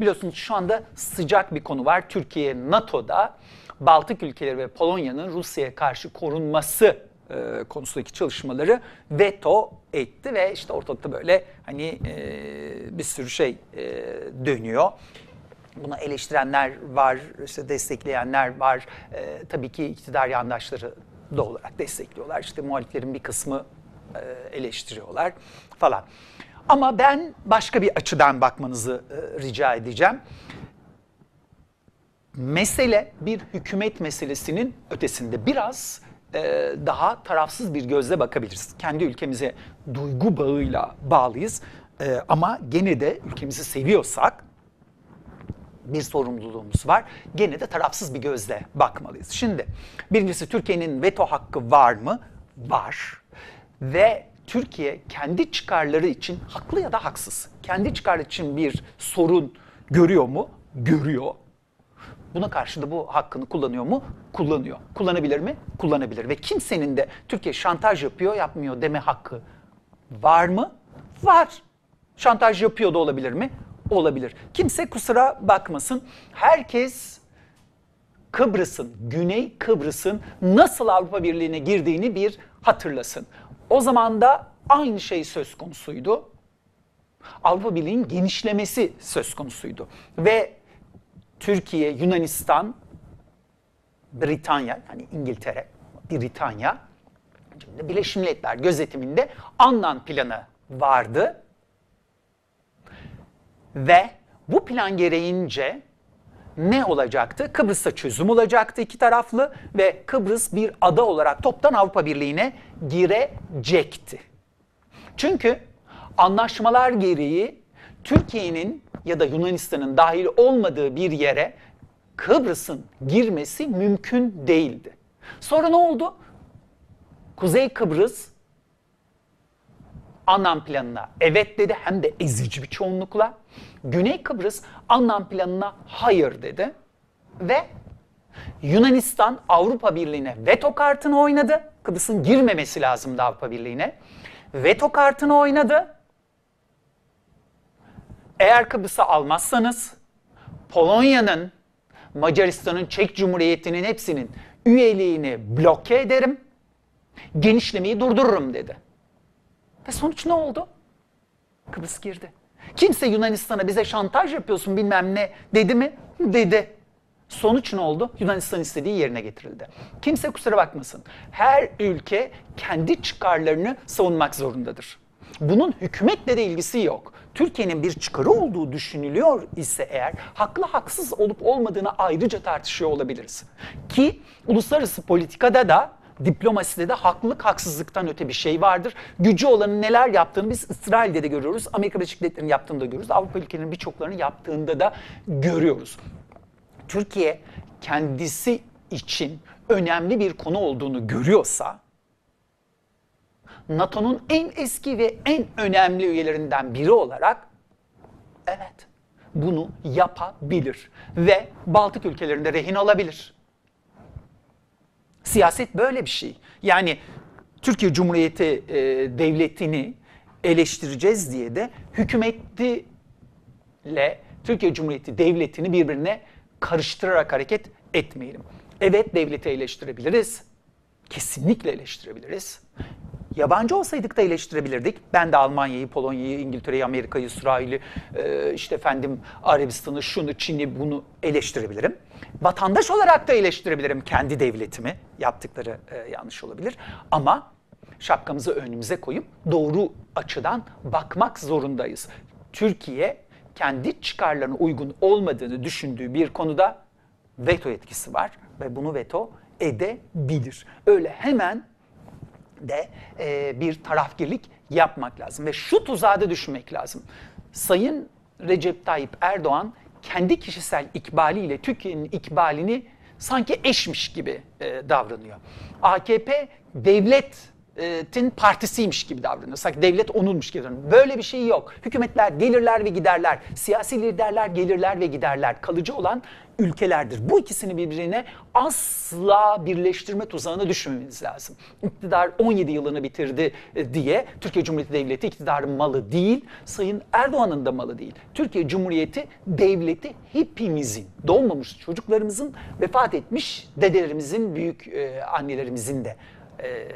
Biliyorsunuz şu anda sıcak bir konu var. Türkiye NATO'da Baltık ülkeleri ve Polonya'nın Rusya'ya karşı korunması e, konusundaki çalışmaları veto etti ve işte ortalıkta böyle hani e, bir sürü şey e, dönüyor. Buna eleştirenler var, işte destekleyenler var. E, tabii ki iktidar yandaşları da olarak destekliyorlar. İşte muhaliflerin bir kısmı e, eleştiriyorlar falan. Ama ben başka bir açıdan bakmanızı e, rica edeceğim. Mesele bir hükümet meselesinin ötesinde biraz e, daha tarafsız bir gözle bakabiliriz. Kendi ülkemize duygu bağıyla bağlıyız. E, ama gene de ülkemizi seviyorsak bir sorumluluğumuz var. Gene de tarafsız bir gözle bakmalıyız. Şimdi birincisi Türkiye'nin veto hakkı var mı? Var. Ve Türkiye kendi çıkarları için haklı ya da haksız. Kendi çıkarı için bir sorun görüyor mu? Görüyor. Buna karşı da bu hakkını kullanıyor mu? Kullanıyor. Kullanabilir mi? Kullanabilir. Ve kimsenin de Türkiye şantaj yapıyor, yapmıyor deme hakkı var mı? Var. Şantaj yapıyor da olabilir mi? Olabilir. Kimse kusura bakmasın. Herkes Kıbrıs'ın, Güney Kıbrıs'ın nasıl Avrupa Birliği'ne girdiğini bir hatırlasın. O zaman da aynı şey söz konusuydu. Avrupa Birliği'nin genişlemesi söz konusuydu. Ve Türkiye, Yunanistan, Britanya, yani İngiltere, Britanya, Birleşmiş Milletler gözetiminde Annan planı vardı. Ve bu plan gereğince ne olacaktı? Kıbrıs'ta çözüm olacaktı iki taraflı ve Kıbrıs bir ada olarak toptan Avrupa Birliği'ne girecekti. Çünkü anlaşmalar gereği Türkiye'nin ya da Yunanistan'ın dahil olmadığı bir yere Kıbrıs'ın girmesi mümkün değildi. Sonra ne oldu? Kuzey Kıbrıs Annan planına evet dedi hem de ezici bir çoğunlukla. Güney Kıbrıs Annan planına hayır dedi ve Yunanistan Avrupa Birliği'ne veto kartını oynadı. Kıbrıs'ın girmemesi lazımdı Avrupa Birliği'ne. Veto kartını oynadı. Eğer Kıbrıs'ı almazsanız Polonya'nın, Macaristan'ın, Çek Cumhuriyeti'nin hepsinin üyeliğini bloke ederim. Genişlemeyi durdururum dedi. Ve sonuç ne oldu? Kıbrıs girdi. Kimse Yunanistan'a bize şantaj yapıyorsun bilmem ne dedi mi? Dedi. Sonuç ne oldu? Yunanistan istediği yerine getirildi. Kimse kusura bakmasın. Her ülke kendi çıkarlarını savunmak zorundadır. Bunun hükümetle de ilgisi yok. Türkiye'nin bir çıkarı olduğu düşünülüyor ise eğer haklı haksız olup olmadığını ayrıca tartışıyor olabiliriz. Ki uluslararası politikada da diplomaside de haklılık haksızlıktan öte bir şey vardır. Gücü olanın neler yaptığını biz İsrail'de de görüyoruz. Amerika Birleşik Devletleri'nin yaptığını da görüyoruz. Avrupa ülkelerinin birçoklarını yaptığında da görüyoruz. Türkiye kendisi için önemli bir konu olduğunu görüyorsa NATO'nun en eski ve en önemli üyelerinden biri olarak evet bunu yapabilir ve Baltık ülkelerinde rehin alabilir. Siyaset böyle bir şey. Yani Türkiye Cumhuriyeti e, devletini eleştireceğiz diye de hükümetiyle Türkiye Cumhuriyeti devletini birbirine karıştırarak hareket etmeyelim. Evet devleti eleştirebiliriz. Kesinlikle eleştirebiliriz. Yabancı olsaydık da eleştirebilirdik. Ben de Almanya'yı, Polonya'yı, İngiltere'yi, Amerika'yı, İsrail'i, e, işte efendim Arabistan'ı, şunu, Çin'i bunu eleştirebilirim. Vatandaş olarak da eleştirebilirim kendi devletimi. Yaptıkları e, yanlış olabilir. Ama şapkamızı önümüze koyup doğru açıdan bakmak zorundayız. Türkiye kendi çıkarlarına uygun olmadığını düşündüğü bir konuda veto etkisi var ve bunu veto edebilir. Öyle hemen de e, bir tarafgirlik yapmak lazım ve şu tuzağa da düşünmek lazım. Sayın Recep Tayyip Erdoğan kendi kişisel ikbaliyle Türkiye'nin ikbalini sanki eşmiş gibi e, davranıyor. AKP devlet devletin partisiymiş gibi davranıyor. Sanki devlet onunmuş gibi davranıyor. Böyle bir şey yok. Hükümetler gelirler ve giderler. Siyasi liderler gelirler ve giderler. Kalıcı olan ülkelerdir. Bu ikisini birbirine asla birleştirme tuzağına düşmemeniz lazım. İktidar 17 yılını bitirdi e, diye Türkiye Cumhuriyeti Devleti iktidarın malı değil, Sayın Erdoğan'ın da malı değil. Türkiye Cumhuriyeti Devleti hepimizin, doğmamış çocuklarımızın, vefat etmiş dedelerimizin, büyük e, annelerimizin de e,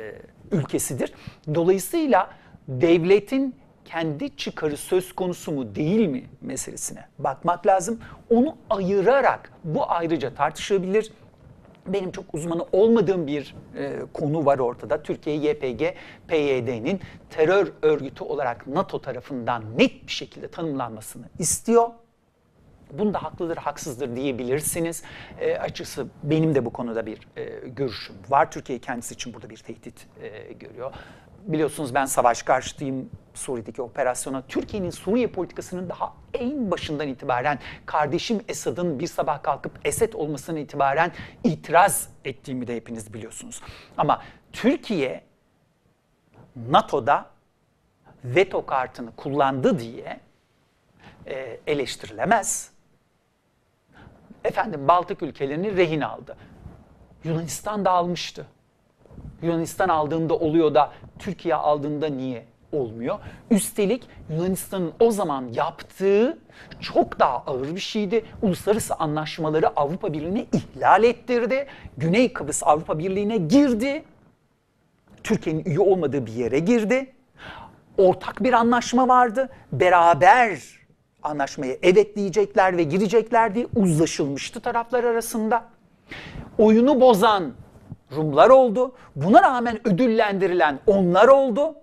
ülkesidir. Dolayısıyla devletin kendi çıkarı söz konusu mu değil mi meselesine bakmak lazım. Onu ayırarak bu ayrıca tartışılabilir. Benim çok uzmanı olmadığım bir e, konu var ortada. Türkiye YPG, PYD'nin terör örgütü olarak NATO tarafından net bir şekilde tanımlanmasını istiyor. Bunda haklıdır, haksızdır diyebilirsiniz. E, açıkçası benim de bu konuda bir e, görüşüm var. Türkiye kendisi için burada bir tehdit e, görüyor. Biliyorsunuz ben savaş karşıtıyım Suriye'deki operasyona. Türkiye'nin Suriye politikasının daha en başından itibaren kardeşim Esad'ın bir sabah kalkıp Esed olmasına itibaren itiraz ettiğimi de hepiniz biliyorsunuz. Ama Türkiye NATO'da veto kartını kullandı diye e, eleştirilemez. Efendim Baltık ülkelerini rehin aldı. Yunanistan da almıştı. Yunanistan aldığında oluyor da Türkiye aldığında niye olmuyor? Üstelik Yunanistan'ın o zaman yaptığı çok daha ağır bir şeydi. Uluslararası anlaşmaları Avrupa Birliği'ne ihlal ettirdi. Güney Kıbrıs Avrupa Birliği'ne girdi. Türkiye'nin üye olmadığı bir yere girdi. Ortak bir anlaşma vardı. Beraber anlaşmaya evet diyecekler ve girecekler diye uzlaşılmıştı taraflar arasında. Oyunu bozan Rumlar oldu. Buna rağmen ödüllendirilen onlar oldu.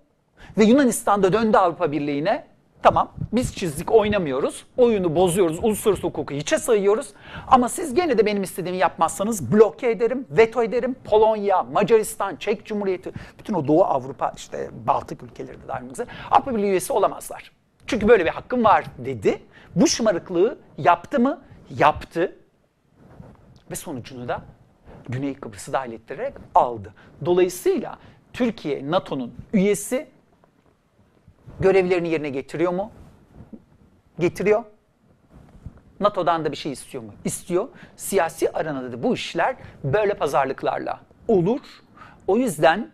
Ve Yunanistan da döndü Avrupa Birliği'ne. Tamam biz çizdik oynamıyoruz. Oyunu bozuyoruz. Uluslararası hukuku hiçe sayıyoruz. Ama siz gene de benim istediğimi yapmazsanız bloke ederim, veto ederim. Polonya, Macaristan, Çek Cumhuriyeti, bütün o Doğu Avrupa işte Baltık ülkeleri de dahil Avrupa Birliği üyesi olamazlar. Çünkü böyle bir hakkım var dedi. Bu şımarıklığı yaptı mı? Yaptı. Ve sonucunu da Güney Kıbrıs'ı dahil ettirerek aldı. Dolayısıyla Türkiye NATO'nun üyesi görevlerini yerine getiriyor mu? Getiriyor. NATO'dan da bir şey istiyor mu? İstiyor. Siyasi aranada da bu işler böyle pazarlıklarla olur. O yüzden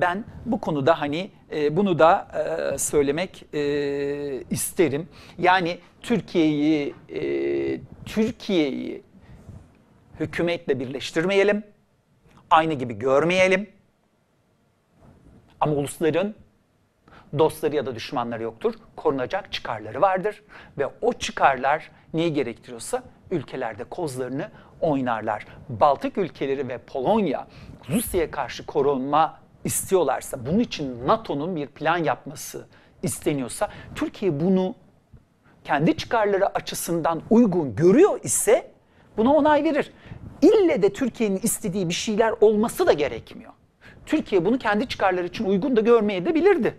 ben bu konuda hani e, bunu da e, söylemek e, isterim. Yani Türkiye'yi e, Türkiye'yi hükümetle birleştirmeyelim. Aynı gibi görmeyelim. Ama ulusların dostları ya da düşmanları yoktur. Korunacak çıkarları vardır. Ve o çıkarlar neyi gerektiriyorsa ülkelerde kozlarını oynarlar. Baltık ülkeleri ve Polonya Rusya'ya karşı korunma istiyorlarsa, bunun için NATO'nun bir plan yapması isteniyorsa, Türkiye bunu kendi çıkarları açısından uygun görüyor ise buna onay verir. İlle de Türkiye'nin istediği bir şeyler olması da gerekmiyor. Türkiye bunu kendi çıkarları için uygun da görmeye de bilirdi.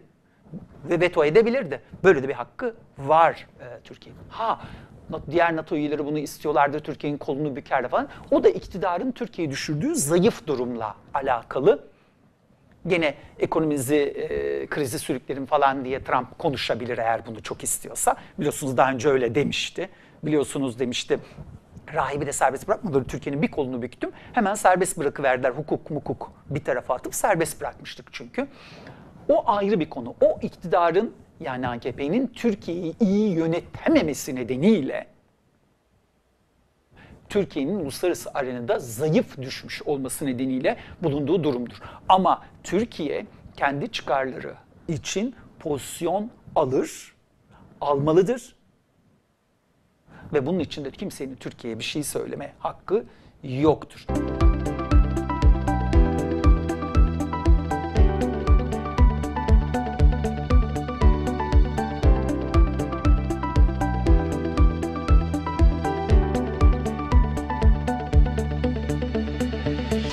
Ve veto edebilirdi. Böyle de bir hakkı var e, Türkiye'nin. Ha diğer NATO üyeleri bunu istiyorlardı, Türkiye'nin kolunu bükerdi falan. O da iktidarın Türkiye'yi düşürdüğü zayıf durumla alakalı. Gene ekonomimizi e, krizi sürüklerim falan diye Trump konuşabilir eğer bunu çok istiyorsa. Biliyorsunuz daha önce öyle demişti. Biliyorsunuz demişti rahibi de serbest bırakmadılar. Türkiye'nin bir kolunu büktüm. Hemen serbest bırakıverdiler. Hukuk mukuk bir tarafa atıp serbest bırakmıştık çünkü. O ayrı bir konu. O iktidarın yani AKP'nin Türkiye'yi iyi yönetememesi nedeniyle Türkiye'nin uluslararası arenada zayıf düşmüş olması nedeniyle bulunduğu durumdur. Ama Türkiye kendi çıkarları için pozisyon alır, almalıdır. Ve bunun için de kimsenin Türkiye'ye bir şey söyleme hakkı yoktur.